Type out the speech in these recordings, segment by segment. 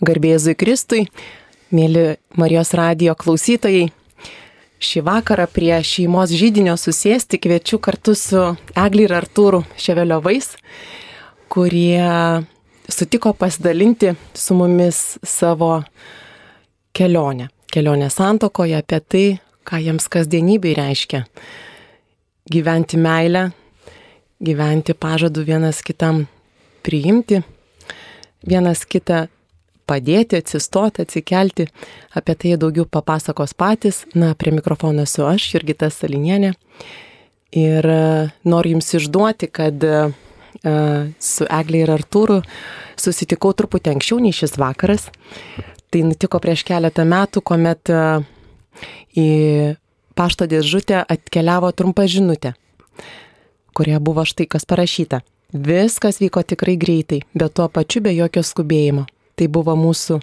Garbėzui Kristui, mėly Marijos radio klausytojai. Šį vakarą prie šeimos žydinio susėsti kviečiu kartu su Egli ir Artūru Ševeliovais, kurie sutiko pasidalinti su mumis savo kelionę. Kelionę santokoje apie tai, ką jiems kasdienybei reiškia. Gyventi meilę, gyventi pažadu vienas kitam priimti, vienas kitą padėti, atsistoti, atsikelti. Apie tai daugiau papasakos patys. Na, prie mikrofono esu aš, Jurgita Salinienė. Ir e, noriu Jums išduoti, kad e, su Eglė ir Artūru susitikau truputį anksčiau nei šis vakaras. Tai nutiko prieš keletą metų, kuomet e, į pašto dėžutę atkeliavo trumpa žinutė, kurioje buvo štai kas parašyta. Viskas vyko tikrai greitai, bet tuo pačiu be jokio skubėjimo. Tai buvo mūsų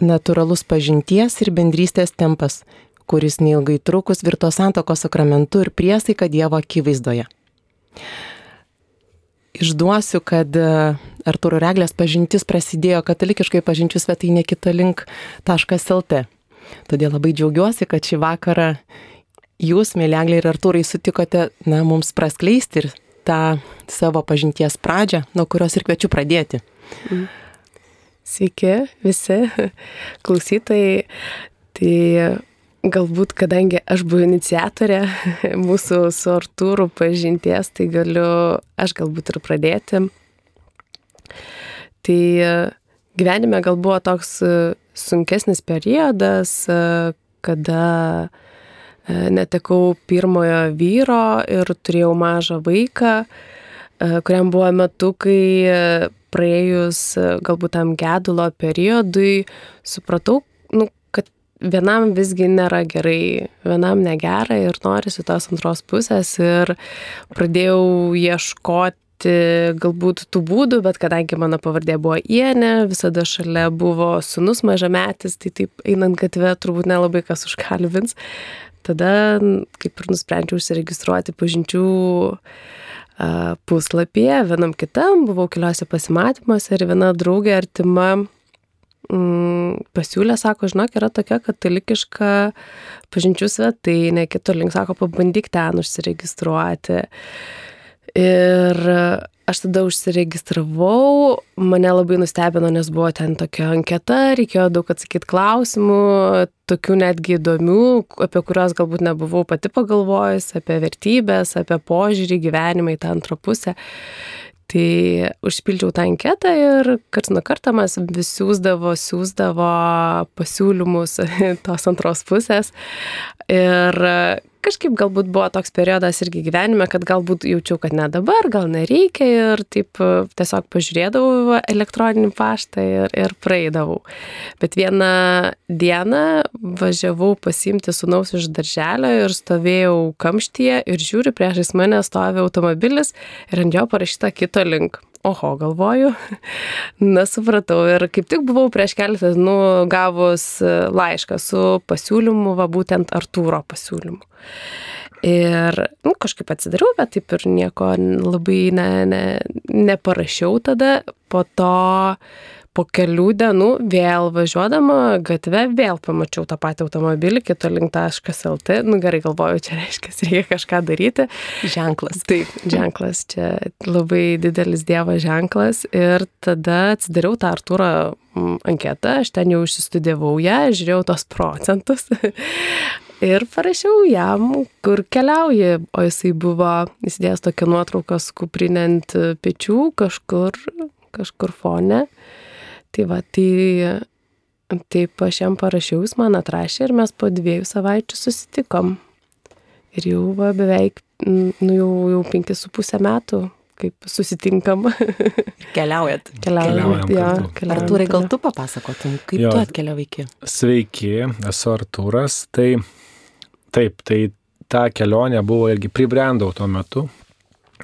natūralus pažinties ir bendrystės tempas, kuris neilgai trukus virto santokos sakramentu ir priesaika Dievo akivaizdoje. Išduosiu, kad e, Arturo Reglės pažintis prasidėjo katalikiškai pažinčių svetainė kitalink.lt. Todėl labai džiaugiuosi, kad šį vakarą jūs, mėlyglė ir Artūrai, sutikote na, mums praskleisti ir tą savo pažinties pradžią, nuo kurios ir kviečiu pradėti. Mm. Sveiki visi klausytojai. Tai galbūt, kadangi aš buvau iniciatorė mūsų su Artūru pažinties, tai galiu aš galbūt ir pradėti. Tai gyvenime gal buvo toks sunkesnis periodas, kada netekau pirmojo vyro ir turėjau mažą vaiką, kuriam buvo metukai praėjus e, galbūt tam gedulo periodui, supratau, nu, kad vienam visgi nėra gerai, vienam negera ir norisi tos antros pusės ir pradėjau ieškoti galbūt tų būdų, bet kadangi mano pavardė buvo Ienė, visada šalia buvo sunus mažametis, tai taip einant gatvę turbūt nelabai kas užkalbins. Tada kaip ir nusprendžiau užsiregistruoti pažinčių puslapyje, vienam kitam, buvau keliose pasimatymuose ir viena draugė artima mm, pasiūlė, sako, žinok, yra tokia katalikiška pažinčių svetainė, kito link, sako, pabandyk ten užsiregistruoti. Ir aš tada užsiregistravau, mane labai nustebino, nes buvo ten tokia anketa, reikėjo daug atsakyti klausimų, tokių netgi įdomių, apie kuriuos galbūt nebuvau pati pagalvojus, apie vertybės, apie požiūrį, gyvenimą į tą antrą pusę. Tai užpildžiau tą anketą ir karts nuo karto mes vis siūsdavo, siūsdavo pasiūlymus tos antros pusės. Ir kažkaip galbūt buvo toks periodas irgi gyvenime, kad galbūt jaučiau, kad ne dabar, gal nereikia ir taip e, tiesiog pažiūrėdavau elektroninį paštą ir, ir praeidavau. Bet vieną dieną važiavau pasimti sunaus iš darželio ir stovėjau kamštyje ir žiūriu, priešais mane stovi automobilis ir ant jo parašyta kito link oho, galvoju, nesupratau. Ir kaip tik buvau prieš keletą dienų gavus e, laišką su pasiūlymu, va būtent Artūro pasiūlymu. Ir nu, kažkaip atsidariau, bet taip ir nieko labai ne, ne, neparašiau tada. Po to po kelių dienų vėl važiuodama gatve vėl pamačiau tą patį automobilį, kito link.lt. Nu gerai, galvoju, čia reiškia, reikia kažką daryti. Ženklas. Taip, ženklas, čia labai didelis Dievo ženklas. Ir tada atsidariau tą Artūrą mm, anketą, aš ten jau išsistudijavau ją, žiūrėjau tos procentus. Ir parašiau jam, kur keliauji, o jisai buvo įsidėjęs tokią nuotrauką skuprinant pečių kažkur, kažkur fone. Tai va, tai taip aš jam parašiau, jis man atrašė ir mes po dviejų savaičių susitikom. Ir jau va, beveik, nu jau, jau penkis su pusę metų, kaip susitinkam. Keliaujat. Keliaujam. Ja, keliaujam. Artūrai, gal tu papasakotum, kaip jo, tu atkeliavai iki? Sveiki, esu Artūras. Tai taip, tai ta kelionė buvo irgi pribrendau tuo metu.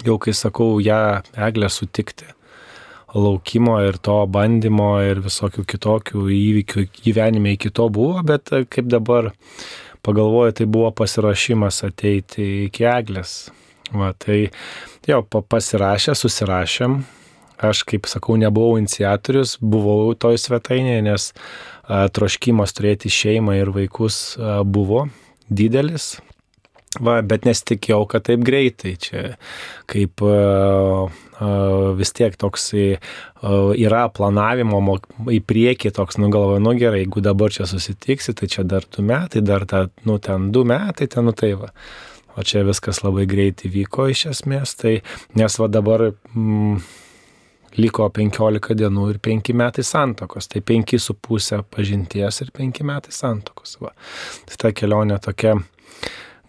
Jau kai sakau, ją eglę sutikti laukimo ir to bandymo ir visokių kitokių įvykių gyvenime iki to buvo, bet kaip dabar pagalvoju, tai buvo pasirašymas ateiti iki eglės. Va, tai jau pasirašę, susirašėm, aš, kaip sakau, nebuvau iniciatorius, buvau toj svetainėje, nes a, troškimas turėti šeimą ir vaikus a, buvo didelis. Va, bet nesitikėjau, kad taip greitai. Čia kaip uh, uh, vis tiek toks uh, yra planavimo į priekį toks, nu galvoju, nu gerai, jeigu dabar čia susitiksi, tai čia dar du metai, dar ta, nu ten du metai, ten nu tai va. O čia viskas labai greitai vyko iš esmės, tai nes va dabar mm, liko 15 dienų ir 5 metai santokos, tai 5,5 pažinties ir 5 metai santokos. Va. Tai ta kelionė tokia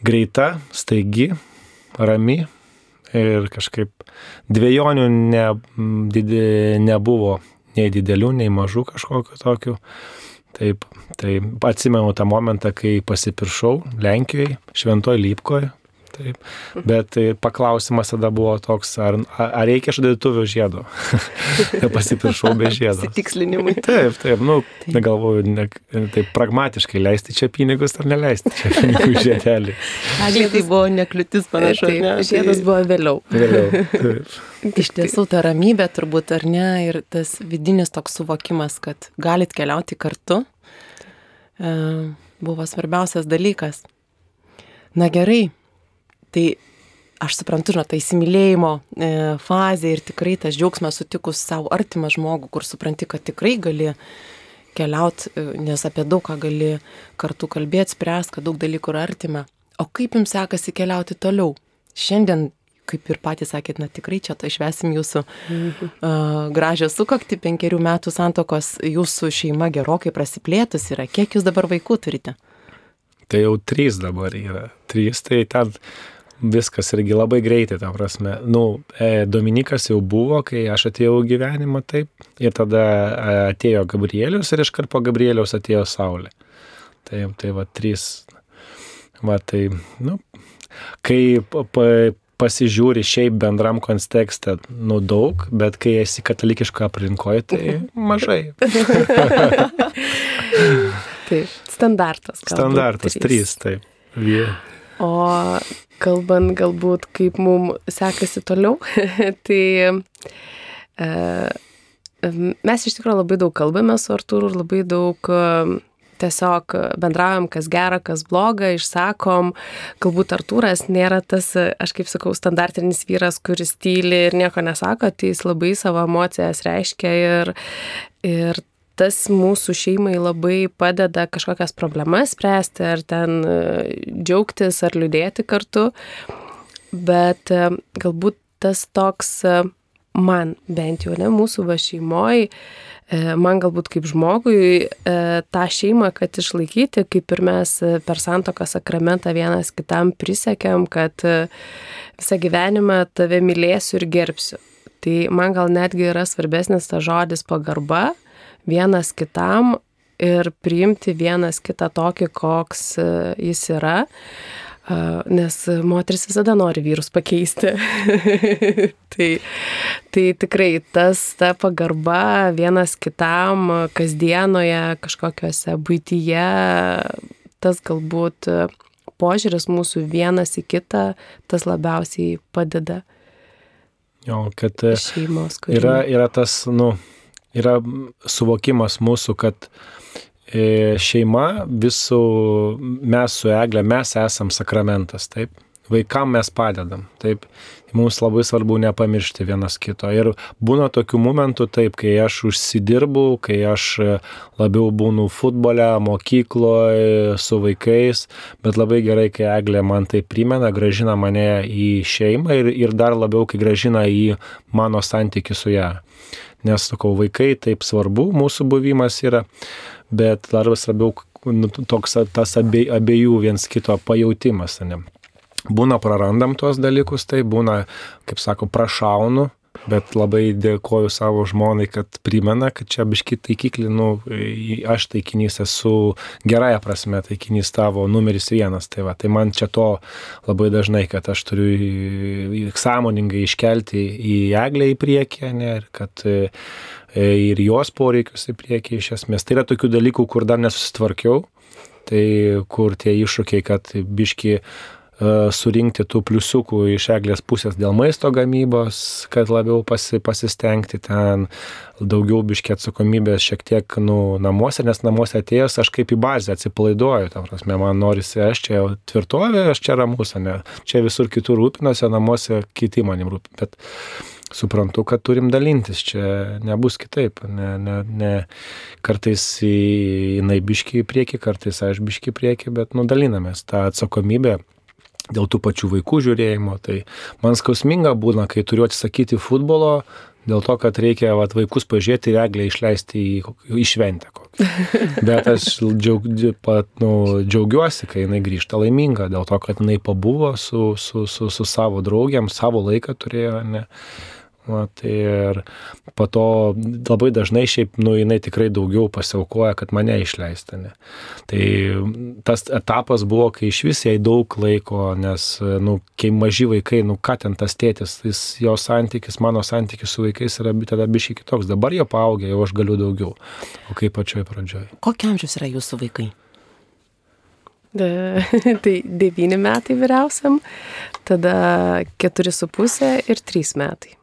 greita, staigi, rami ir kažkaip dviejonių ne, didė, nebuvo nei didelių, nei mažų kažkokiu tokiu. Taip, tai atsimenu tą momentą, kai pasipiršau Lenkijoje, Šventoje Lypkoje, Taip. Bet tai paklausimas tada buvo toks, ar, ar reikia šaldytuvio žiedo. Pasipiršau be žiedo. Tikslinimui. Taip, taip, nu, taip. negalvoju, ne, taip pragmatiškai leisti čia pinigus ar neleisti čia pinigų žiedelį. Eglė tai buvo nekliūtis panašu. Taip, ne? žiedas buvo vėliau. Vėliau. Taip. Iš tiesų, ta ramybė turbūt ar ne ir tas vidinis toks suvokimas, kad galit keliauti kartu, e, buvo svarbiausias dalykas. Na gerai, Tai aš suprantu, žinot, ta įsimylėjimo e, fazė ir tikrai tas džiaugsmas sutikus savo artimą žmogų, kur supranti, kad tikrai gali keliauti, e, nes apie daug ką gali kartu kalbėti, spręs, kad daug dalykų yra artima. O kaip jums sekasi keliauti toliau? Šiandien, kaip ir patys sakėt, na tikrai čia to išvesim jūsų mhm. uh, gražią sukakti, penkerių metų santokos, jūsų šeima gerokai prasiplėtus yra. Kiek jūs dabar vaikų turite? Tai jau trys dabar yra. Trys, tai ten viskas irgi labai greitai, ta prasme. Nu, e, Dominikas jau buvo, kai aš atėjau gyvenimą taip, ir tada e, atėjo Gabrielius ir iškart po Gabrieliaus atėjo Saulė. Tai, tai va, trys. Va, tai, nu, kai pa, pasižiūri šiaip bendram kontekste, nu daug, bet kai esi katalikiška aplinkoje, tai mažai. taip, standartas. Standartas, trys, trys taip. Yeah. O kalbant galbūt, kaip mums sekasi toliau, tai e, mes iš tikrųjų labai daug kalbame su Artūru ir labai daug e, tiesiog bendraujam, kas gera, kas bloga, išsakom. Galbūt Artūras nėra tas, aš kaip sakau, standartinis vyras, kuris tyli ir nieko nesako, tai jis labai savo emocijas reiškia ir, ir tas mūsų šeimai labai padeda kažkokias problemas spręsti, ar ten e, džiaugtis, ar liūdėti kartu. Bet e, galbūt tas toks e, man bent jau, ne mūsų va šeimoji, man galbūt kaip žmogui tą šeimą, kad išlaikyti, kaip ir mes per santoką sakramentą vienas kitam prisiekėm, kad visą gyvenimą tave mylėsiu ir gerbsiu. Tai man gal netgi yra svarbesnis tas žodis pagarba, vienas kitam ir priimti vienas kitą tokį, koks e, jis yra. Nes moteris visada nori vyrus pakeisti. tai, tai tikrai tas, ta pagarba vienas kitam kasdienoje, kažkokiuose būtyje, tas galbūt požiūris mūsų vienas į kitą, tas labiausiai padeda. Jo, kad e, šeimos, kuri... yra, yra tas, nu, yra suvokimas mūsų, kad e, šeima visų, mes su Egle, mes esam sakramentas, taip. Vaikam mes padedam, taip. Mums labai svarbu nepamiršti vienas kito. Ir būna tokių momentų, taip, kai aš užsidirbu, kai aš labiau būnu futbole, mokykloje, su vaikais, bet labai gerai, kai Eglė man tai primena, gražina mane į šeimą ir, ir dar labiau, kai gražina į mano santykių su ją nes, sakau, vaikai taip svarbu, mūsų buvimas yra, bet dar svarbiau nu, toks tas abie, abiejų viens kito pajautimas. Ne? Būna prarandam tuos dalykus, tai būna, kaip sako, prašaunu, bet labai dėkoju savo žmonai, kad primena, kad čia biški taikiklį, nu, aš taikinys esu gerąją prasme, taikinys tavo numeris vienas. Tai, va, tai man čia to labai dažnai, kad aš turiu sąmoningai iškelti į eglę į priekį, ne, ir kad e, ir jos poreikius į priekį iš esmės. Tai yra tokių dalykų, kur dar nesusitvarkiau, tai kur tie iššūkiai, kad biški surinkti tų pliusiukų iš eglės pusės dėl maisto gamybos, kad labiau pasi, pasistengti ten, daugiau biškė atsakomybės šiek tiek nu, namuose, nes namuose atėjęs aš kaip į bazę atsipalaiduoju, tam prasme, man norisi, aš čia tvirtovė, aš čia ramus, ne, čia visur kitur rūpinasi, namuose kiti manim rūpinasi. Bet suprantu, kad turim dalintis, čia nebus kitaip. Ne, ne, ne, kartais jinai biški į priekį, kartais aš biški į priekį, bet nudalinamės tą atsakomybę. Dėl tų pačių vaikų žiūrėjimo, tai man skausminga būna, kai turiu atsisakyti futbolo, dėl to, kad reikia vat, vaikus pažiūrėti ir eglę išleisti į, į šventę. Kokią. Bet aš džiaug, pat, nu, džiaugiuosi, kai jinai grįžta laiminga, dėl to, kad jinai pabuvo su, su, su, su savo draugiam, savo laiką turėjo, ne. Va, tai ir po to labai dažnai šiaip, nu, jinai tikrai daugiau pasiaukoja, kad mane išleista. Ne. Tai tas etapas buvo, kai iš vis jai daug laiko, nes, nu, kai maži vaikai, nu, ką ten tas tėtis, jis, jo santykis, mano santykis su vaikais yra tada bišiai kitoks. Dabar jie paaugę, jau aš galiu daugiau. O kaip pačioj pradžioj. Kokie amžius yra jūsų vaikai? De, tai devyni metai vyriausiam, tada keturi su pusė ir trys metai.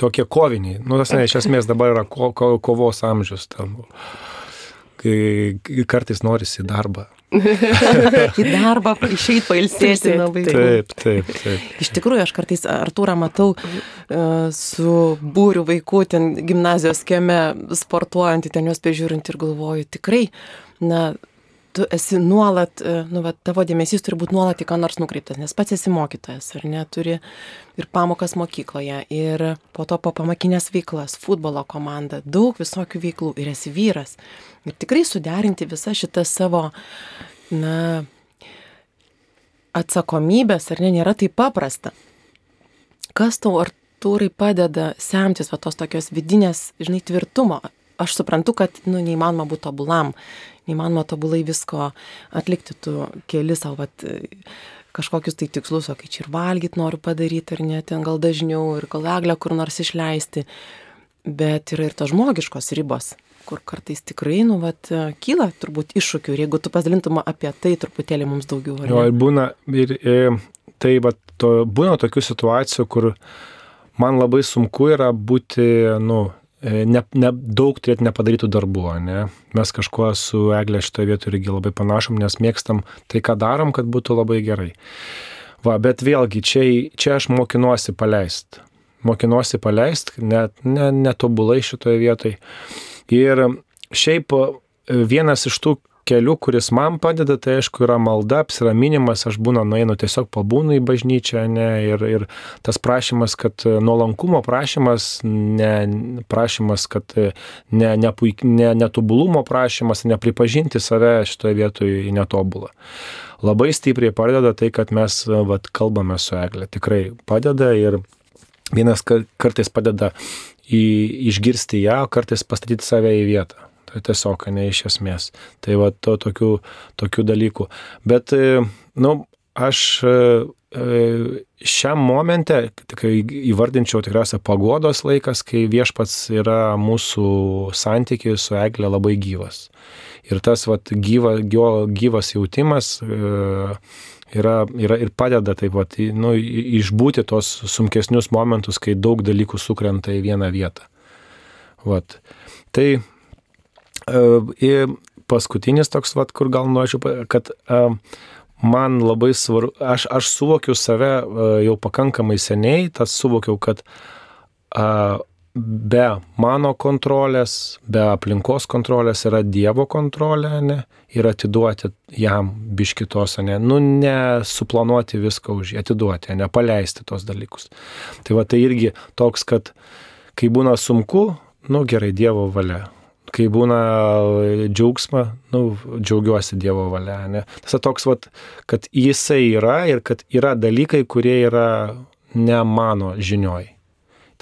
Tokie koviniai. Nu, tas ne, iš esmės dabar yra ko, ko, kovos amžius. Tam, kai kartais norisi į darbą. į darbą, išeiti pailsėti nuo vaikų. Taip, taip, taip. Iš tikrųjų, aš kartais Artūrą matau uh, su būriu vaikų ten gimnazijos kieme sportuojantį, ten juos pežiūrint ir galvoju, tikrai, na, tu esi nuolat, e, nu, va, tavo dėmesys turi būti nuolat į ką nors nukreiptas, nes pats esi mokytojas, ar ne, turi ir pamokas mokykloje, ir po to po pamakinės veiklas, futbolo komanda, daug visokių veiklų, ir esi vyras. Ir tikrai suderinti visą šitą savo, na, atsakomybės, ar ne, nėra taip paprasta. Kas tau, Artūrai, padeda semtis va tos tokios vidinės, žinai, tvirtumo? Aš suprantu, kad, nu, neįmanoma būti tobulam neįmanoma tobulai visko atlikti, tu keli savo vat, kažkokius tai tikslus, o kai čia ir valgyti noriu padaryti, ar ne, ten gal dažniau, ir gal eglę kur nors išleisti, bet yra ir tos žmogiškos ribos kur kartais tikrai, nu, vat, kyla turbūt iššūkių ir jeigu tu pasidalintum apie tai truputėlį mums daugiau. Jo, ir būna, ir, ir tai, vat, to, būna tokių situacijų, kur man labai sunku yra būti, nu, E, ne, ne, daug turėti nepadarytų darbų, ne? Mes kažkuo su Eglė šitoje vietoje irgi labai panašom, nes mėgstam tai, ką darom, kad būtų labai gerai. Va, bet vėlgi, čia, čia aš mokinuosi paleist. Mokinuosi paleist, net netobulai ne šitoje vietoje. Ir šiaip vienas iš tų keliu, kuris man padeda, tai aišku yra malda, apsiraminimas, aš būna nueinu tiesiog pabūnu į bažnyčią, ne, ir, ir tas prašymas, kad e, nuolankumo prašymas, ne, prašymas, kad e, ne, ne, ne, netobulumo prašymas, nepripažinti save šitoje vietoje netobulą. Labai stipriai padeda tai, kad mes e, vat, kalbame su Egle. Tikrai padeda ir vienas kartais padeda į, išgirsti ją, kartais pastatyti save į vietą tiesiog, ne iš esmės. Tai va, to tokių, tokių dalykų. Bet, e, nu, aš e, e, šiam momente, tikrai įvardinčiau tikriausiai pagodos laikas, kai viešpats yra mūsų santykiai su Eglė labai gyvas. Ir tas vat, gyva, gyvas jautimas yra, yra ir padeda taip pat nu, išbūti tos sunkesnius momentus, kai daug dalykų sukrenta į vieną vietą. Vat. Tai Ir paskutinis toks, vat, kur gal norėčiau, kad man labai svarbu, aš, aš suvokiu save jau pakankamai seniai, tas suvokiau, kad be mano kontrolės, be aplinkos kontrolės yra Dievo kontrolė, ne, ir atiduoti jam biškitos, ne, nu, nesuplanuoti viską už jį, atiduoti, nepaleisti tos dalykus. Tai va tai irgi toks, kad kai būna sunku, nu gerai, Dievo valia kai būna džiaugsma, nu, džiaugiuosi Dievo valia. Ne? Tas toks, vat, kad jisai yra ir kad yra dalykai, kurie yra ne mano žinioj.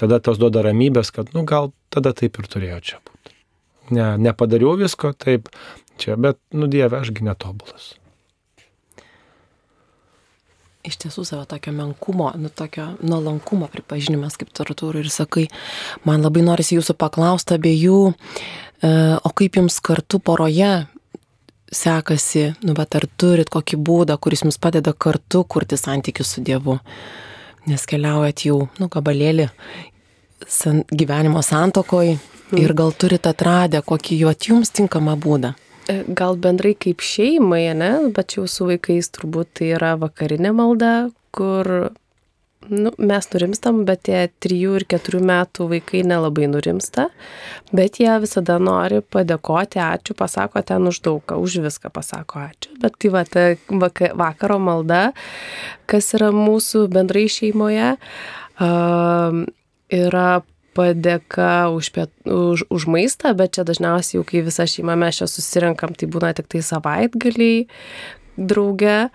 Tada tos duoda ramybės, kad, nu, gal tada taip ir turėjo čia būti. Ne, nepadariau visko taip čia, bet, nu, Dieve, ašgi netobulas iš tiesų savo tokio menkumo, nu, tokio nuolankumo pripažinimas, kaip Artūrai ir sakai, man labai norisi jūsų paklausti abiejų, e, o kaip jums kartu poroje sekasi, nu, bet ar turit kokį būdą, kuris jums padeda kartu kurti santykius su Dievu? Nes keliaujat jau, nu, gabalėlį san, gyvenimo santokoj mm. ir gal turit atradę kokį jo jums tinkamą būdą. E, gal bendrai kaip šeimai, ne, bet jau su vaikais turbūt tai yra vakarinė malda, kur nu, mes nurimstam, bet tie 3 ir 4 metų vaikai nelabai nurimsta, bet jie visada nori padėkoti, ačiū, pasako ten už daugą, už viską pasako ačiū. Bet tai va, ta vakaro malda, kas yra mūsų bendrai šeimoje, yra padėka už, piet, už, už maistą, bet čia dažniausiai jau kai visa šeima mes čia susirinkam, tai būna tik tai savaitgaliai drauge,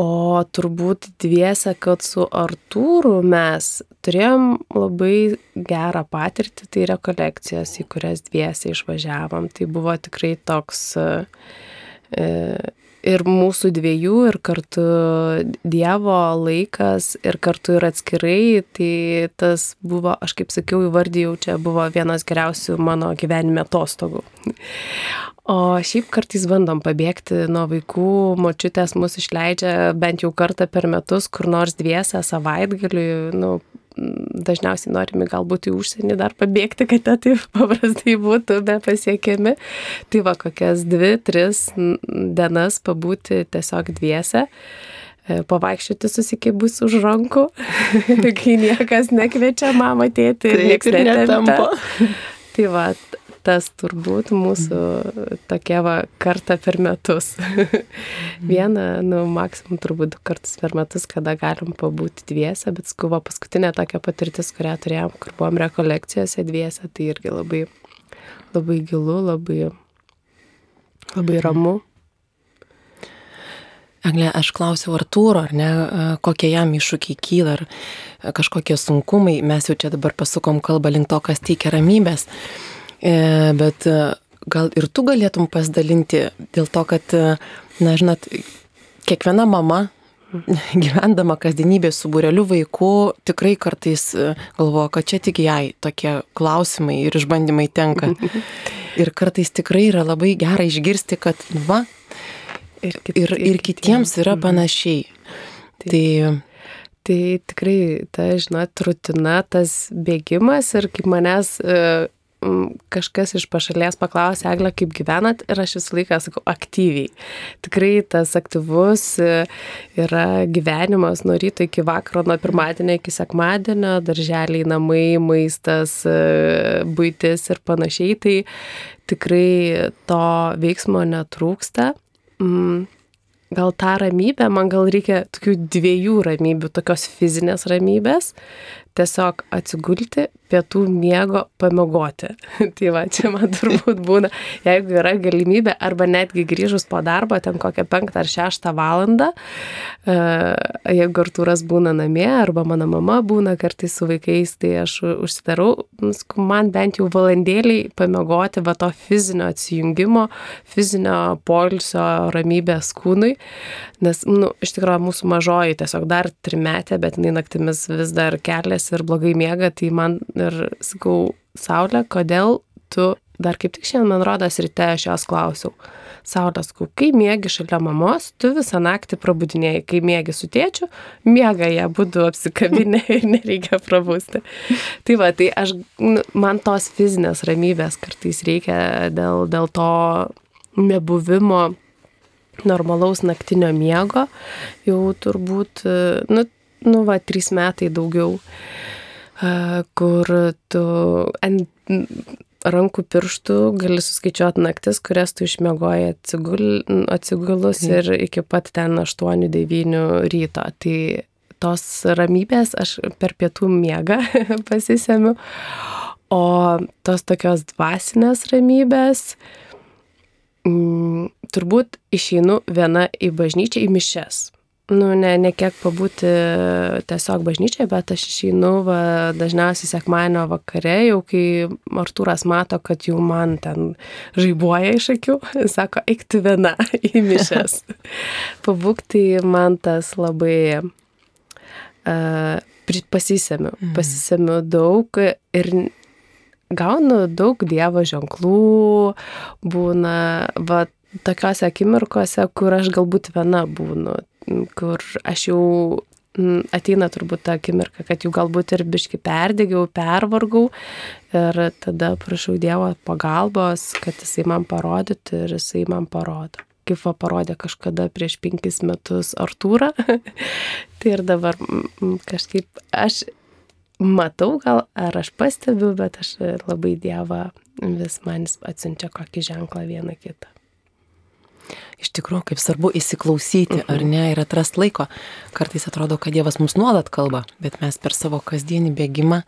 O turbūt dviese, kad su Artūru mes turėjom labai gerą patirtį, tai rekolekcijos, į kurias dviese išvažiavom. Tai buvo tikrai toks e, ir mūsų dviejų, ir kartu Dievo laikas, ir kartu ir atskirai. Tai tas buvo, aš kaip sakiau, įvardėjau, čia buvo vienas geriausių mano gyvenime atostogų. O šiaip kartais bandom pabėgti nuo vaikų, močiutės mus išleidžia bent jau kartą per metus, kur nors dviesę savaitgaliui, nu, dažniausiai norime galbūt į užsienį dar pabėgti, kad tai taip paprastai būtų be pasiekiami. Tai va, kokias dvi, tris dienas pabūti tiesiog dviese e, pavaikščioti susikibus už rankų, kai niekas nekviečia mamą tėti ir niekas netampa. Tai va, tas turbūt mūsų tokia va kartą per metus. Vieną, nu, maksimum turbūt du kartus per metus, kada galim pabūti dviese, bet skuvo paskutinė tokia patirtis, kurią turėjom, kur buvom rekolekcijose dviese, tai irgi labai, labai gilu, labai, labai ramu. Eglė, aš klausiau Artūro, ar ne, kokie jam iššūkiai kyla, ar kažkokie sunkumai, mes jau čia dabar pasukom kalbą link to, kas teikia ramybės. E, bet e, gal ir tu galėtum pasidalinti dėl to, kad, e, na, žinot, kiekviena mama gyvendama kasdienybė su bureliu vaikų, tikrai kartais galvoja, kad čia tik jai tokie klausimai ir išbandymai tenka. Ir kartais tikrai yra labai gera išgirsti, kad, va, ir, ir, ir kitiems yra mhm. panašiai. Tai, tai tikrai, ta, žinot, rutina, tas bėgimas ir kaip manęs kažkas iš pašalies paklausė, Eglė, kaip gyvenat ir aš visą laiką sakau aktyviai. Tikrai tas aktyvus e, yra gyvenimas nuo ryto iki vakaro, nuo pirmadienio iki sekmadienio, darželiai, namai, maistas, e, būtis ir panašiai. Tai tikrai to veiksmo netrūksta. Mm gal tą ramybę, man gal reikia tokių dviejų ramybių, tokios fizinės ramybės, tiesiog atsigulti, pietų miego pamiegoti. tai va, čia man turbūt būna, jeigu yra galimybė, arba netgi grįžus po darbo, ten kokią penktą ar šeštą valandą, e, jeigu Artūras būna namie, arba mano mama būna kartais su vaikais, tai aš užsidarau, nu, man bent jau valandėliai pamiegoti va to fizinio atsijungimo, fizinio poilsio ramybės kūnui, nes, nu, iš tikrųjų mūsų mažoji tiesiog dar trimetė, bet jinai naktimis vis dar keliasi ir blogai miega, tai man ir sakau, Saulė, kodėl tu, dar kaip tik šiandien man rodas ryte aš jos klausiau. Saulė, sakau, kai mėgi šalia mamos, tu visą naktį prabudinėjai, kai mėgi su tėčiu, miega jie būtų apsikabinę ir nereikia prabusti. Tai va, tai aš, nu, man tos fizinės ramybės kartais reikia dėl, dėl to nebuvimo normalaus naktinio miego, jau turbūt, nu, nu va, trys metai daugiau kur tu ant rankų pirštų gali suskaičiuoti naktis, kurias tu išmiegoji atsigul, atsigulus mhm. ir iki pat ten 8-9 ryto. Tai tos ramybės aš per pietų miegą pasisemiu, o tos tokios dvasinės ramybės, m, turbūt išeinu viena į bažnyčią, į mišes nu, ne, ne kiek pabūti tiesiog bažnyčiai, bet aš išeinu va, dažniausiai sekmanio vakare, jau kai Artūras mato, kad jau man ten žaibuoja iš akių, sako, eikti viena į mišes. Pabūkti man tas labai uh, pasisemiu, mhm. pasisemiu daug ir gaunu daug Dievo ženklų, būna, va, tokiuose akimirkose, kur aš galbūt viena būnu, kur aš jau ateina turbūt ta akimirka, kad jau galbūt ir biški perdėgiau, pervargau ir tada prašau Dievo pagalbos, kad jisai man parodytų ir jisai man parodo. Kaip va parodė kažkada prieš penkis metus Artūrą, tai ir dabar kažkaip aš matau gal, ar aš pastebiu, bet aš labai Dievą vis man atsiunčia kokį ženklą vieną kitą. Iš tikrųjų, kaip svarbu įsiklausyti, ar ne, ir atrast laiko. Kartais atrodo, kad Dievas mums nuolat kalba, bet mes per savo kasdienį bėgimą,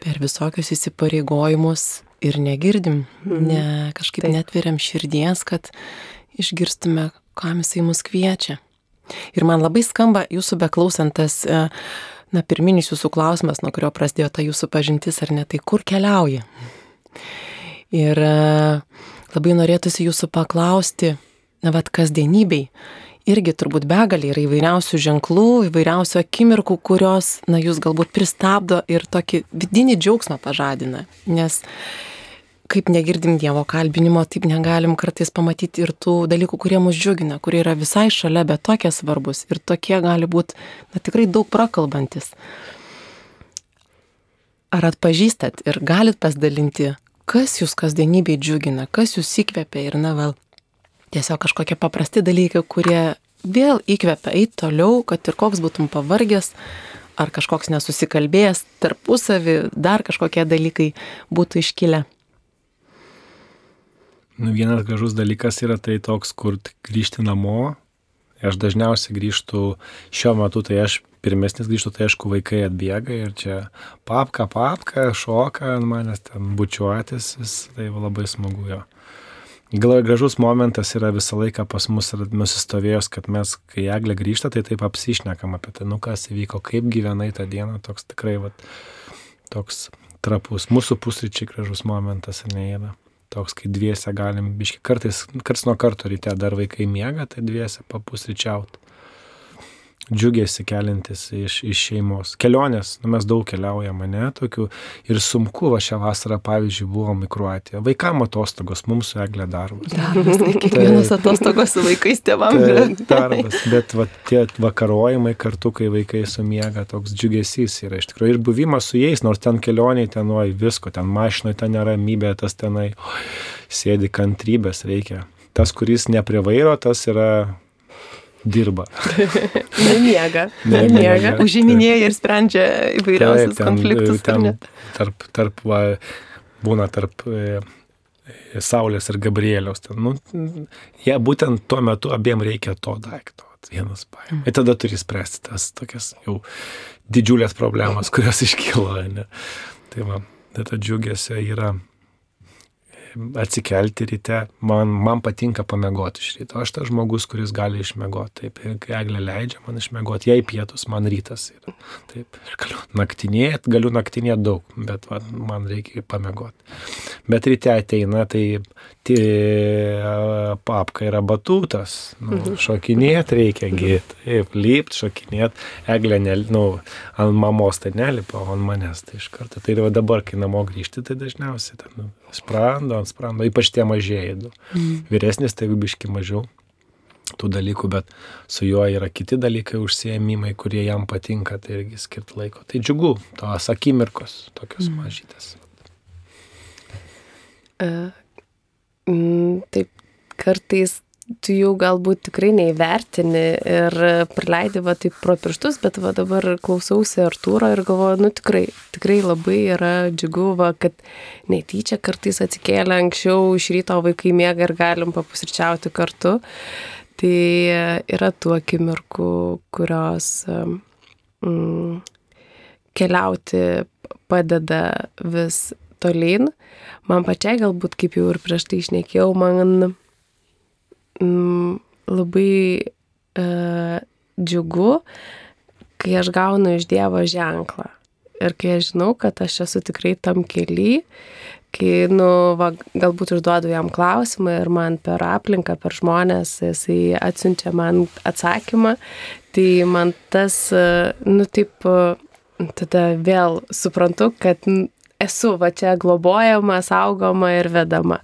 per visokius įsipareigojimus ir negirdim, mhm. ne, kažkaip Taip. netveriam širdies, kad išgirstume, kam jisai mus kviečia. Ir man labai skamba jūsų beklausantas, e, na, pirminis jūsų klausimas, nuo kurio prasidėjo ta jūsų pažintis, ar ne, tai kur keliauji? Ir e, labai norėtųsi jūsų paklausti, vad kasdienybei irgi turbūt begalė yra įvairiausių ženklų, įvairiausių akimirkų, kurios, na, jūs galbūt pristabdo ir tokį vidinį džiaugsmą pažadina. Nes kaip negirdim Dievo kalbinimo, taip negalim kartais pamatyti ir tų dalykų, kurie mus džiugina, kurie yra visai šalia, bet tokie svarbus ir tokie gali būti, na, tikrai daug prakalbantis. Ar atpažįstat ir galit pasidalinti, kas jūs kasdienybėj džiugina, kas jūs įkvepia ir, na, vėl tiesiog kažkokie paprasti dalykai, kurie vėl įkvepia eiti toliau, kad ir koks būtum pavargęs, ar kažkoks nesusikalbėjęs tarpusavį, dar kažkokie dalykai būtų iškilę. Nu, vienas gražus dalykas yra tai toks, kur grįžti namo. Aš dažniausiai grįžtu šiuo metu, tai aš pirmesnis grįžtu, tai aišku, vaikai atbėga ir čia papka, papka, šoka ant manęs ten bučiuotis, tai labai smagu jo. Gal gražus momentas yra visą laiką pas mus nusistovėjęs, kad mes, kai Eglė grįžta, tai taip apsišnekam apie tai, nu kas įvyko, kaip gyvenai tą dieną, toks tikrai, va, toks trapus. Mūsų pusryčiai gražus momentas, ar ne yra. Toks, kai dviese galim, biški, kartais, karts nuo karto ryte dar vaikai miega, tai dviese papusryčiauti džiugėsi kelintis iš, iš šeimos. Kelionės, nu, mes daug keliaujame, mane tokių ir sunku, va šią vasarą, pavyzdžiui, buvom į Kruatiją. Vaikam atostogos, mums su eglė darbas. Darbas, tai kiekvienas atostogos su vaikais tėvam. Tai, darbas, bet va, tie vakarojimai kartu, kai vaikai sumiega, toks džiugesys yra iš tikrųjų. Ir buvimas su jais, nors ten kelioniai, ten, oi, visko, ten mašinai, ten neramybė, tas tenai, oi, sėdi kantrybės reikia. Tas, kuris ne prie vairo, tas yra dirba. Nemiega. Nemiega. Užiminėja ir sprendžia įvairiausius Taip, ten, konfliktus. Ten, tarp, tarp, va, būna tarp e, Saulės ir Gabrieliaus. Ten, nu, jie būtent tuo metu abiem reikia to daikto. Vienas paima. Ir tada turi spręsti tas tokias jau didžiulės problemas, kurios iškyla. Ne? Tai va, tai ta džiugesio yra atsikelti ryte, man, man patinka pamiegoti iš ryto. Aš tas žmogus, kuris gali išmiegoti. Taip, kai eglė leidžia man išmiegoti, jai pietus, man rytas yra. Taip, ir galiu naktinėti, galiu naktinėti daug, bet va, man reikia pamiegoti. Bet ryte ateina, tai tie papka yra batutas, nu, mhm. šokinėti reikia, taip, lypt, šokinėti, eglė, ne, nu, ant mamos tai nelipa, o ant manęs tai iš karto. Tai dabar, kai namo grįžti, tai dažniausiai ten, nu, sprando, ant sprando, ypač tie mažieji du. Mm. Vyresnis tai biški mažiau tų dalykų, bet su juo yra kiti dalykai, užsiemimai, kurie jam patinka, tai irgi skirti laiko. Tai džiugu, tos akimirkos, tokios mm. mažytės. Uh, mm, taip, kartais tu jau galbūt tikrai neįvertini ir praleidi va taip pro pirštus, bet va dabar klausausi Artūro ir galvoju, nu tikrai, tikrai labai yra džiugu, va, kad netyčia kartais atsikėlė anksčiau iš ryto vaikai mėga ir galim papusryčiauti kartu. Tai yra tų akimirkų, kurios mm, keliauti padeda vis tolyn. Man pačiai galbūt, kaip jau ir prieš tai išnekėjau, man mm, labai uh, džiugu, kai aš gaunu iš Dievo ženklą. Ir kai aš žinau, kad aš esu tikrai tam keli, kai, nu, va, galbūt užduodu jam klausimą ir man per aplinką, per žmonės, jisai atsiunčia man atsakymą, tai man tas, nu, taip, tada vėl suprantu, kad esu va čia globojama, saugoma ir vedama.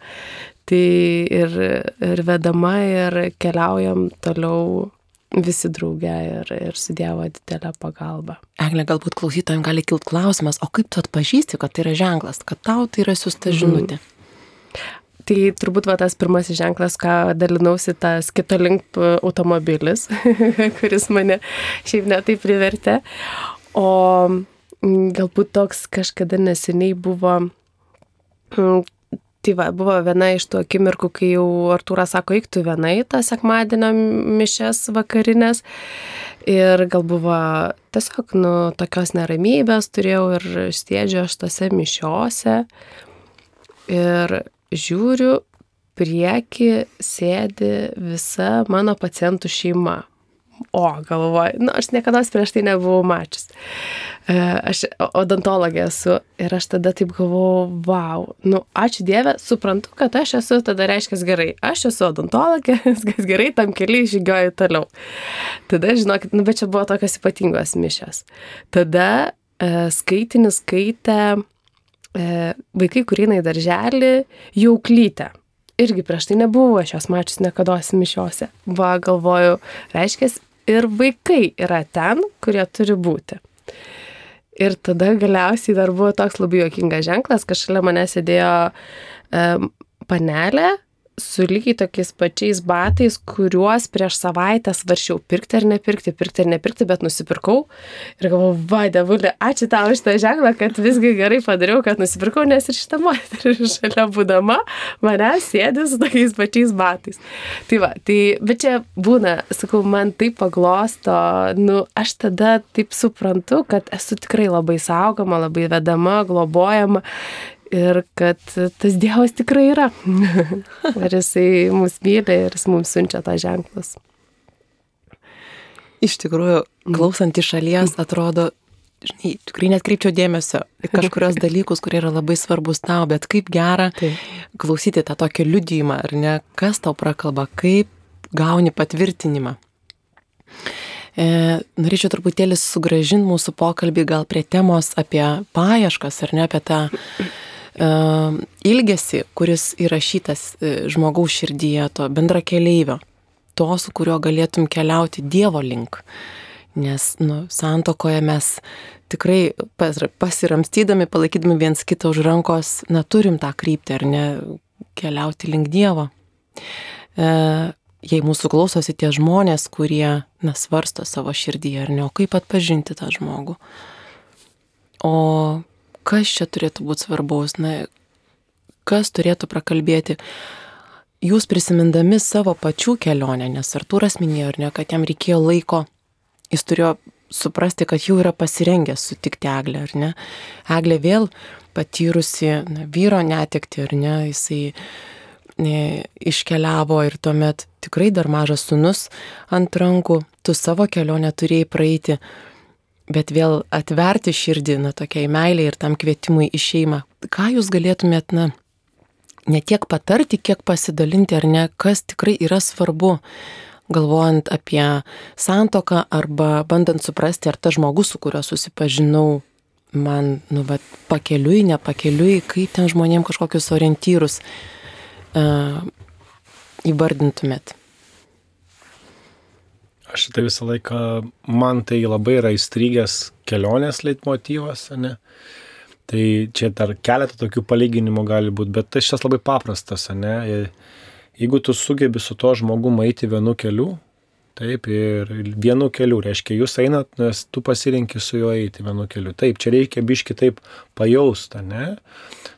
Tai ir, ir vedama ir keliaujam toliau visi drauge ir, ir su Dievo didelę pagalbą. Eglė, galbūt klausytojams gali kilti klausimas, o kaip tu atpažįsti, kad tai yra ženklas, kad tau tai yra siūsta žinutė? Mm. Tai turbūt va tas pirmasis ženklas, ką dalinausi, tas kito link automobilis, kuris mane šiaip netai privertė. O galbūt toks kažkada neseniai buvo Tai va, buvo viena iš tų akimirkų, kai jau Artūras sako, eik tu vienai tą sekmadienio mišes vakarinės. Ir gal buvo tiesiog, nu, tokios neramybės turėjau ir stėdžiu aš tose mišiose. Ir žiūriu, prieki sėdi visa mano pacientų šeima. O, galvoju, nu, aš niekada prieš tai nebuvau mačius. E, aš odontologė esu ir aš tada taip galvoju, wow, nu, ačiū Dieve, suprantu, kad aš esu, tada reiškia gerai, aš esu odontologė, viskas gerai, tam keliai žygioju toliau. Tada, žinokit, nu, bet čia buvo tokios ypatingos mišės. Tada e, skaitinis skaitė e, vaikai, kurie eina į darželį, jauklytę irgi prieš tai nebuvo aš jos mačius niekada mišiose. Va, galvoju, reiškia, ir vaikai yra ten, kurie turi būti. Ir tada galiausiai dar buvo toks labai jokingas ženklas, kad šalia mane sėdėjo um, panelė su lygiai tokiais pačiais batais, kuriuos prieš savaitę svaršiau pirkti ar nepirkti, pirkti ar nepirkti, bet nusipirkau. Ir galvoju, va, devulė, ačiū tau už tą ženklą, kad visgi gerai padariau, kad nusipirkau, nes ir šitą moterį šalia būdama mane sėdi su tokiais pačiais batais. Tai va, tai, bet čia būna, sakau, man taip paglosto, nu, aš tada taip suprantu, kad esu tikrai labai saugoma, labai vedama, globojama ir kad tas Dievas tikrai yra. ir jisai mus myli ir jis mums siunčia tą ženklus. Iš tikrųjų, klausant iš šalies, atrodo, žinai, tikrai net kreipčiau dėmesio į kažkurios dalykus, kurie yra labai svarbus tau, bet kaip gera tai. klausyti tą tokį liudijimą, ar ne, kas tau prakalba, kaip gauni patvirtinimą. E, norėčiau truputėlį sugražinti mūsų pokalbį gal prie temos apie paieškas, ar ne, apie tą ilgesi, kuris įrašytas e, žmogaus širdyje, to bendra keleivio, to, su kuriuo galėtum keliauti Dievo link. Nes nu, santokoje mes tikrai pasiramstydami, palaikydami viens kitą už rankos, na, turim tą kryptį, ar ne, keliauti link Dievo. E, jei mūsų klausosi tie žmonės, kurie, na, svarsto savo širdyje, ar ne, o kaip atpažinti tą žmogų. O kas čia turėtų būti svarbaus, na, kas turėtų prakalbėti. Jūs prisimindami savo pačių kelionę, nes Artūras minėjo, ne, kad jam reikėjo laiko, jis turėjo suprasti, kad jau yra pasirengęs sutikti Eglę, ar ne? Eglė vėl patyrusi na, vyro netekti, ar ne, jisai ne, iškeliavo ir tuomet tikrai dar mažas sunus ant rankų, tu savo kelionę turėjai praeiti bet vėl atverti širdį, na, tokiai meiliai ir tam kvietimui į šeimą. Ką jūs galėtumėt, na, ne tiek patarti, kiek pasidalinti, ar ne, kas tikrai yra svarbu, galvojant apie santoką arba bandant suprasti, ar tas žmogus, su kuriuo susipažinau, man, nu, bet pakeliui, ne pakeliui, kaip ten žmonėm kažkokius orientyrus uh, įvardintumėt. Aš tai visą laiką, man tai labai yra įstrigęs kelionės leitmotyvas, ne? Tai čia dar keletą tokių palyginimų gali būti, bet tai šis labai paprastas, ne? Jeigu tu sugebi su to žmogumu eiti vienu keliu, taip, ir vienu keliu, reiškia, jūs einat, nes tu pasirinkti su juo eiti vienu keliu. Taip, čia reikia biški taip pajausta, ne?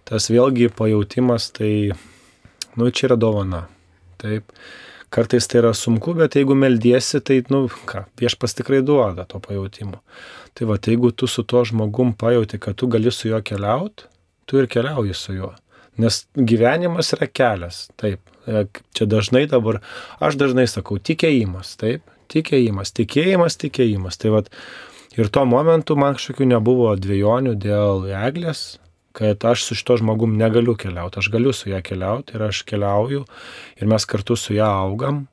Tas vėlgi pajautimas, tai, nu, čia yra dovana. Taip kartais tai yra sunku, bet jeigu meldiesi, tai, nu, ką, viešpas tikrai duoda to pajūtimo. Tai va, tai jeigu tu su tuo žmogum pajauti, kad tu gali su juo keliauti, tu ir keliauji su juo. Nes gyvenimas yra kelias, taip. E, čia dažnai dabar, aš dažnai sakau, tikėjimas, taip. Tikėjimas, tikėjimas, tikėjimas. Tai va, ir tuo momentu man kažkokių nebuvo dviejonių dėl eglės, kad aš su šito žmogum negaliu keliauti, aš galiu su ją keliauti ir aš keliauju ir mes kartu su ją augam.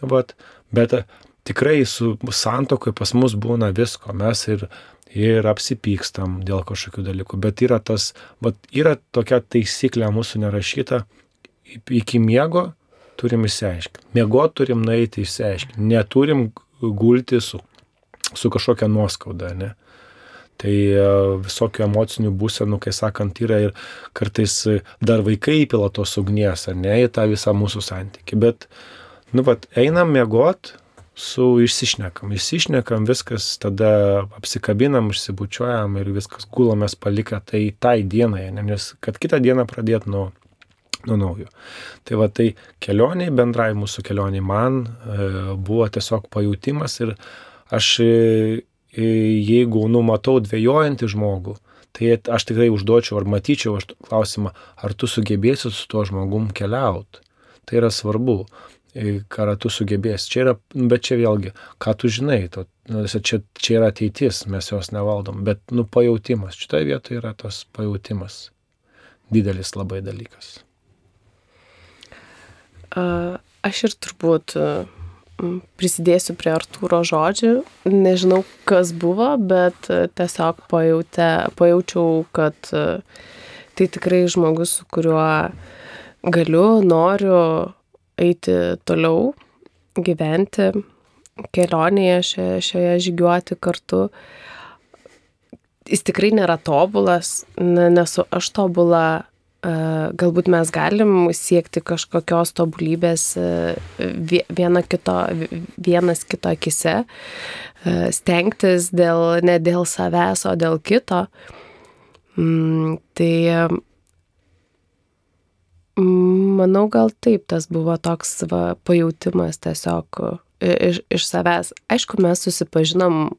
Vat, bet tikrai su santokai pas mus būna visko. Mes ir, ir apsipykstam dėl kažkokių dalykų. Bet yra tas, bet yra tokia taisyklė mūsų nerašyta, iki miego turim išsiaiškinti. Miego turim nueiti išsiaiškinti. Neturim gulti su, su kažkokia nuoskauda, ne? Tai e, visokių emocinių būsenų, kai sakant, yra ir kartais dar vaikai įpila tos ugnies, ar ne, į tą visą mūsų santyki. Bet, nu, vat, einam miegot, su išsišnekam. Išsišnekam, viskas tada apsikabinam, išsibučiuojam ir viskas gulamės palikę tai tai dienai, ne, nes kad kitą dieną pradėt nuo, nuo naujo. Tai va tai kelioniai, bendrai mūsų kelioniai man e, buvo tiesiog pajūtimas ir aš jeigu numatau dvėjojantį žmogų, tai aš tikrai užduočiau ar matyčiau klausimą, ar tu sugebėsi su tuo žmogum keliauti. Tai yra svarbu ką tu sugebėsi. Čia yra, bet čia vėlgi, ką tu žinai, to, nu, čia, čia yra ateitis, mes jos nevaldom, bet, nu, pajūtimas, šitoje vietoje yra tas pajūtimas didelis labai dalykas. Aš ir turbūt prisidėsiu prie Artūro žodžių. Nežinau, kas buvo, bet tiesiog pajutė, pajaučiau, kad tai tikrai žmogus, su kuriuo galiu, noriu eiti toliau, gyventi kelionėje šioje, šioje žygiuoti kartu. Jis tikrai nėra tobulas, nesu aš tobula, e, galbūt mes galim siekti kažkokios tobulybės e, viena kito, vienas kito akise, e, stengtis dėl, ne dėl savęs, o dėl kito. Mm, tai Manau, gal taip, tas buvo toks va, pajūtimas tiesiog iš, iš savęs. Aišku, mes susipažinom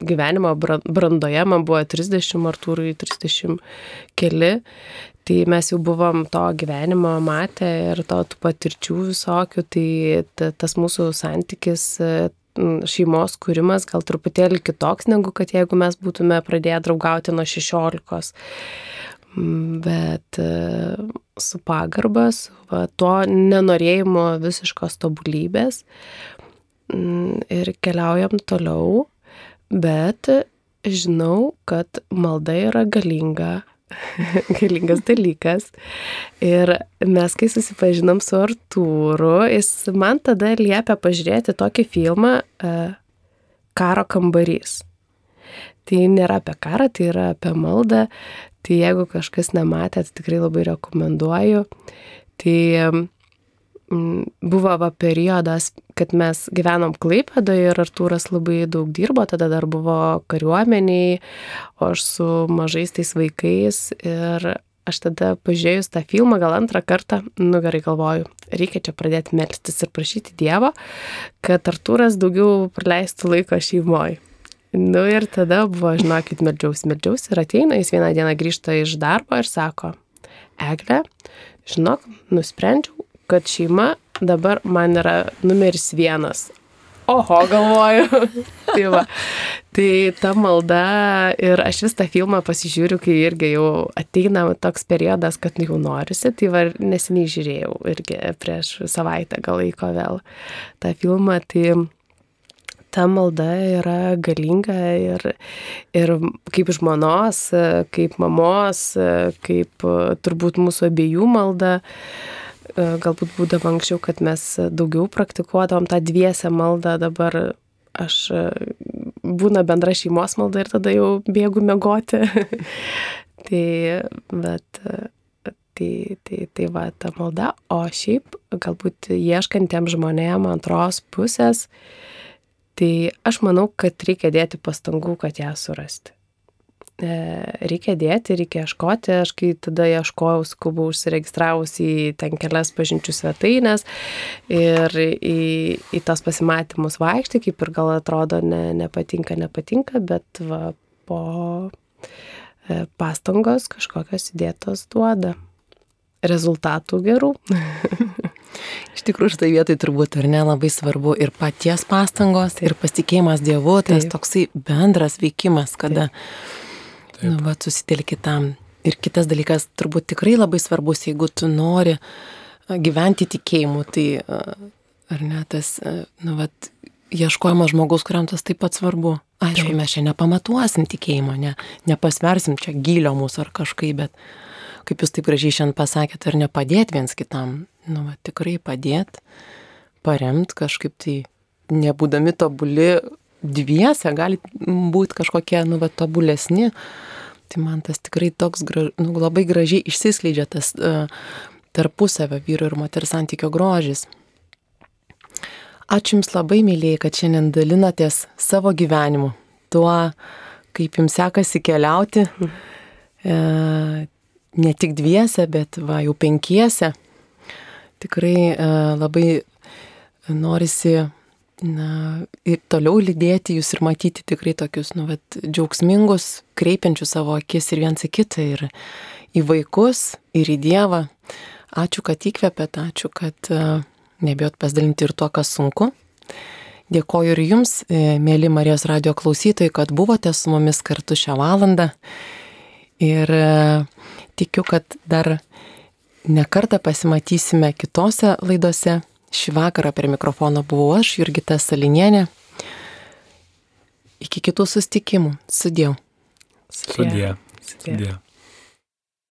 gyvenimo brandoje, man buvo 30, Artūrui 30 keli, tai mes jau buvom to gyvenimo matę ir to tų patirčių visokių, tai ta, tas mūsų santykis šeimos kūrimas gal truputėlį kitoks negu kad jeigu mes būtume pradėję draugauti nuo 16 bet e, su pagarba, su va, tuo nenorėjimu visiškos tobulybės ir keliaujam toliau, bet žinau, kad malda yra galinga, galingas dalykas. Ir mes, kai susipažinom su Artūru, jis man tada liepia pažiūrėti tokį filmą e, Karo kambarys. Tai nėra apie karą, tai yra apie maldą, Tai jeigu kažkas nematėt, tikrai labai rekomenduoju. Tai mm, buvo va periodas, kad mes gyvenom Klaipėdoje ir Artūras labai daug dirbo, tada dar buvo kariuomeniai, o aš su mažais tais vaikais ir aš tada pažiūrėjus tą filmą gal antrą kartą, nu gerai galvoju, reikia čia pradėti melstis ir prašyti Dievo, kad Artūras daugiau praleistų laiko šeimoje. Nu ir tada buvo, žinokit, meldžiaus, meldžiaus ir ateina, jis vieną dieną grįžta iš darbo ir sako, Egle, žinok, nusprendžiau, kad šeima dabar man yra numeris vienas. Oho, galvoju. tai, va. tai ta malda ir aš vis tą filmą pasižiūriu, kai irgi jau ateina toks periodas, kad jau norisi, tai va neseniai žiūrėjau irgi prieš savaitę gal laiko vėl tą filmą. Tai ta malda yra galinga ir, ir kaip žmonos, kaip mamos, kaip turbūt mūsų abiejų malda. Galbūt būdavo anksčiau, kad mes daugiau praktikuodavom tą dviesę maldą, dabar aš būna bendra šeimos malda ir tada jau bėgu mėgoti. tai, bet tai, tai, tai va ta malda, o šiaip galbūt ieškantiems žmonėms antros pusės, Tai aš manau, kad reikia dėti pastangų, kad ją surasti. E, reikia dėti, reikia ieškoti. Aš kai tada ieškojau, skubau užsiregistravus į ten kelias pažinčių svetainės ir į, į tas pasimatymus vaikšti, kaip ir gal atrodo ne, nepatinka, nepatinka, bet va, po e, pastangos kažkokios įdėtos duoda rezultatų gerų. Iš tikrųjų, štai vietai turbūt ir nelabai svarbu ir paties pastangos, ir pasitikėjimas Dievu, tas toksai bendras veikimas, kada Taip. Nu, va, susitelki tam. Ir kitas dalykas, turbūt tikrai labai svarbus, jeigu tu nori gyventi tikėjimu, tai ar ne tas, nu, va, ieškojama žmogaus, kuriam tas taip pat svarbu. Aišku, taip. mes čia nepamatuosim tikėjimo, ne, nepasversim čia gilio mūsų ar kažkaip, bet kaip jūs taip gražiai šiandien pasakėte, ar nepadėti viens kitam, nu, va, tikrai padėti, paremti kažkaip tai, nebūdami tobuli dviese, gali būti kažkokie, nu, va, tobulesni. Tai man tas tikrai toks graž, nu, labai gražiai išsiskleidžia tas uh, tarpusavio vyru ir moters santykio grožis. Ačiū Jums labai, mėlyje, kad šiandien dalinatės savo gyvenimu, tuo, kaip Jums sekasi keliauti, e, ne tik dviese, bet va jau penkiese. Tikrai e, labai norisi na, ir toliau lydėti jūs ir matyti tikrai tokius, nu, vat, džiaugsmingus, kreipiančius savo akis ir viens į kitą, ir į vaikus, ir į Dievą. Ačiū, kad įkvėpėt, ačiū, kad uh, nebijot pasidalinti ir tuo, kas sunku. Dėkoju ir jums, e, mėly Marijos radio klausytojai, kad buvote su mumis kartu šią valandą. Ir e, tikiu, kad dar nekartą pasimatysime kitose laidose. Šį vakarą prie mikrofono buvau aš, Jurgita Salinienė. Iki kitų sustikimų. Sudėjau. Sudėjau. Sudėjau.